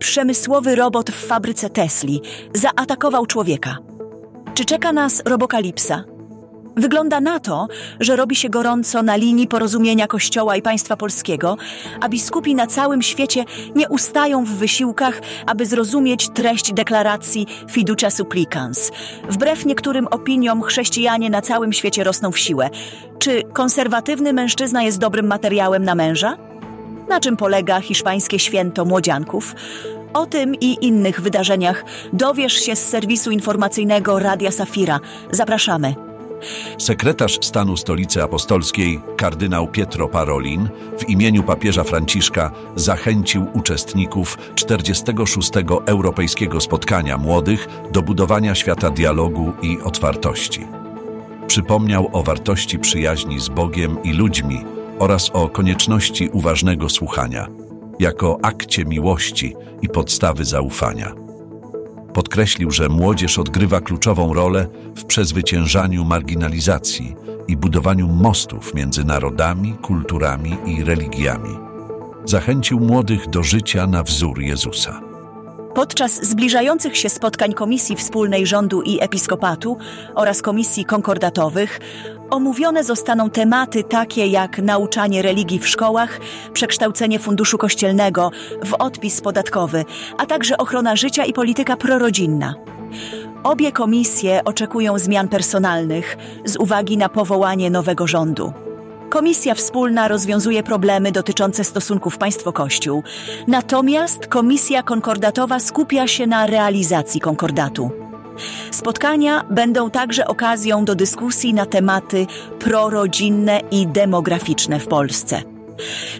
przemysłowy robot w fabryce Tesli zaatakował człowieka. Czy czeka nas robokalipsa? Wygląda na to, że robi się gorąco na linii porozumienia Kościoła i państwa polskiego, a biskupi na całym świecie nie ustają w wysiłkach, aby zrozumieć treść deklaracji Fiducia Supplicans. Wbrew niektórym opiniom, chrześcijanie na całym świecie rosną w siłę. Czy konserwatywny mężczyzna jest dobrym materiałem na męża? Na czym polega hiszpańskie święto młodzianków? O tym i innych wydarzeniach dowiesz się z serwisu informacyjnego Radia Safira. Zapraszamy. Sekretarz stanu Stolicy Apostolskiej, kardynał Pietro Parolin, w imieniu papieża Franciszka zachęcił uczestników 46. Europejskiego Spotkania Młodych do budowania świata dialogu i otwartości. Przypomniał o wartości przyjaźni z Bogiem i ludźmi oraz o konieczności uważnego słuchania, jako akcie miłości i podstawy zaufania. Podkreślił, że młodzież odgrywa kluczową rolę w przezwyciężaniu marginalizacji i budowaniu mostów między narodami, kulturami i religiami. Zachęcił młodych do życia na wzór Jezusa. Podczas zbliżających się spotkań Komisji Wspólnej Rządu i Episkopatu oraz Komisji Konkordatowych omówione zostaną tematy takie jak nauczanie religii w szkołach, przekształcenie funduszu kościelnego w odpis podatkowy, a także ochrona życia i polityka prorodzinna. Obie komisje oczekują zmian personalnych z uwagi na powołanie nowego rządu. Komisja Wspólna rozwiązuje problemy dotyczące stosunków państwo-kościół, natomiast Komisja Konkordatowa skupia się na realizacji konkordatu. Spotkania będą także okazją do dyskusji na tematy prorodzinne i demograficzne w Polsce.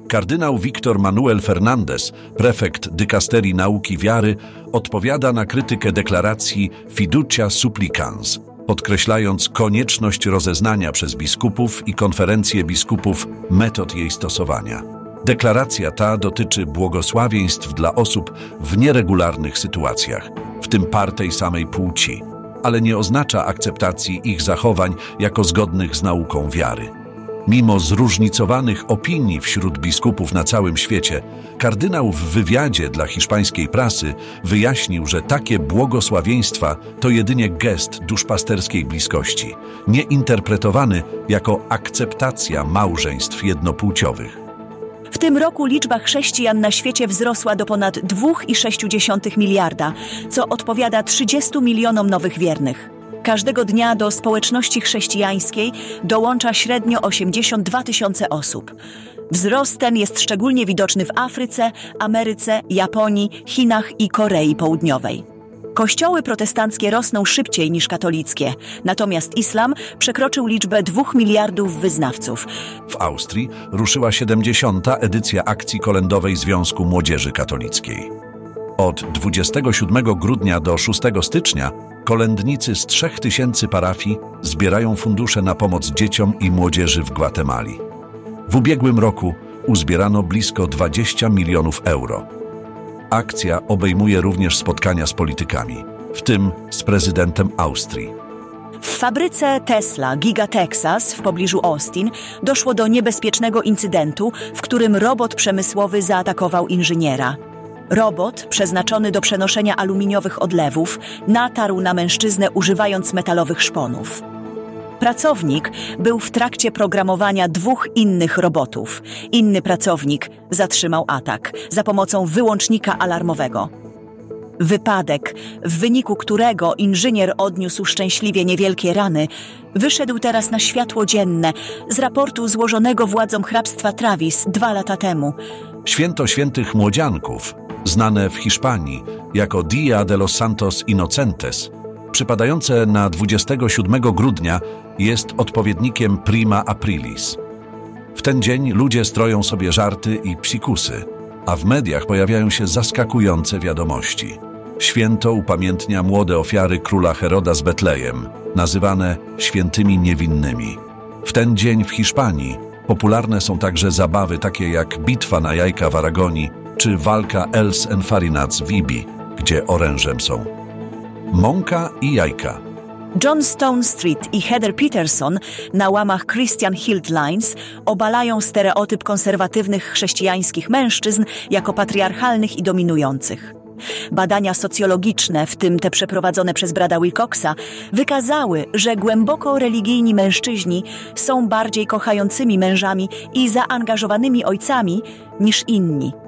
Kardynał Wiktor Manuel Fernandez, prefekt dykasterii nauki wiary, odpowiada na krytykę deklaracji Fiducia Supplicans, podkreślając konieczność rozeznania przez biskupów i konferencję biskupów metod jej stosowania. Deklaracja ta dotyczy błogosławieństw dla osób w nieregularnych sytuacjach, w tym par tej samej płci, ale nie oznacza akceptacji ich zachowań jako zgodnych z nauką wiary. Mimo zróżnicowanych opinii wśród biskupów na całym świecie, kardynał w wywiadzie dla hiszpańskiej prasy wyjaśnił, że takie błogosławieństwa to jedynie gest duszpasterskiej bliskości, nie interpretowany jako akceptacja małżeństw jednopłciowych. W tym roku liczba chrześcijan na świecie wzrosła do ponad 2,6 miliarda, co odpowiada 30 milionom nowych wiernych. Każdego dnia do społeczności chrześcijańskiej dołącza średnio 82 tysiące osób. Wzrost ten jest szczególnie widoczny w Afryce, Ameryce, Japonii, Chinach i Korei Południowej. Kościoły protestanckie rosną szybciej niż katolickie, natomiast islam przekroczył liczbę 2 miliardów wyznawców. W Austrii ruszyła 70. edycja akcji kolendowej Związku Młodzieży Katolickiej. Od 27 grudnia do 6 stycznia kolędnicy z 3000 parafii zbierają fundusze na pomoc dzieciom i młodzieży w Gwatemali. W ubiegłym roku uzbierano blisko 20 milionów euro. Akcja obejmuje również spotkania z politykami, w tym z prezydentem Austrii. W fabryce Tesla Giga Texas w pobliżu Austin doszło do niebezpiecznego incydentu, w którym robot przemysłowy zaatakował inżyniera. Robot, przeznaczony do przenoszenia aluminiowych odlewów, natarł na mężczyznę używając metalowych szponów. Pracownik był w trakcie programowania dwóch innych robotów. Inny pracownik zatrzymał atak za pomocą wyłącznika alarmowego. Wypadek, w wyniku którego inżynier odniósł szczęśliwie niewielkie rany, wyszedł teraz na światło dzienne z raportu złożonego władzom hrabstwa Travis dwa lata temu. Święto Świętych Młodzianków, znane w Hiszpanii jako Dia de los Santos Inocentes, przypadające na 27 grudnia, jest odpowiednikiem Prima Aprilis. W ten dzień ludzie stroją sobie żarty i psikusy, a w mediach pojawiają się zaskakujące wiadomości. Święto upamiętnia młode ofiary króla Heroda z Betlejem, nazywane świętymi niewinnymi. W ten dzień w Hiszpanii popularne są także zabawy takie jak bitwa na jajka w Aragonii czy walka Els Enfarinats w Ibi, gdzie orężem są mąka i jajka. John Stone Street i Heather Peterson na łamach Christian Hilt Lines obalają stereotyp konserwatywnych chrześcijańskich mężczyzn jako patriarchalnych i dominujących. Badania socjologiczne, w tym te przeprowadzone przez Brada Wilcoxa, wykazały, że głęboko religijni mężczyźni są bardziej kochającymi mężami i zaangażowanymi ojcami niż inni.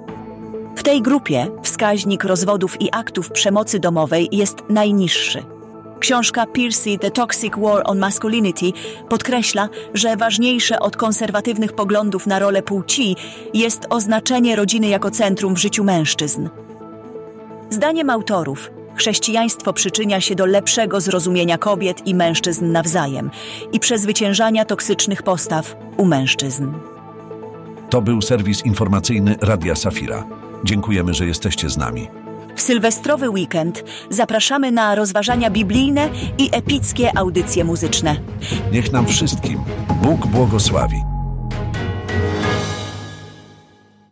W tej grupie wskaźnik rozwodów i aktów przemocy domowej jest najniższy. Książka Piercy The Toxic War on Masculinity podkreśla, że ważniejsze od konserwatywnych poglądów na rolę płci jest oznaczenie rodziny jako centrum w życiu mężczyzn. Zdaniem autorów, chrześcijaństwo przyczynia się do lepszego zrozumienia kobiet i mężczyzn nawzajem i przezwyciężania toksycznych postaw u mężczyzn. To był serwis informacyjny Radia Safira. Dziękujemy, że jesteście z nami. W sylwestrowy weekend zapraszamy na rozważania biblijne i epickie audycje muzyczne. Niech nam wszystkim Bóg błogosławi.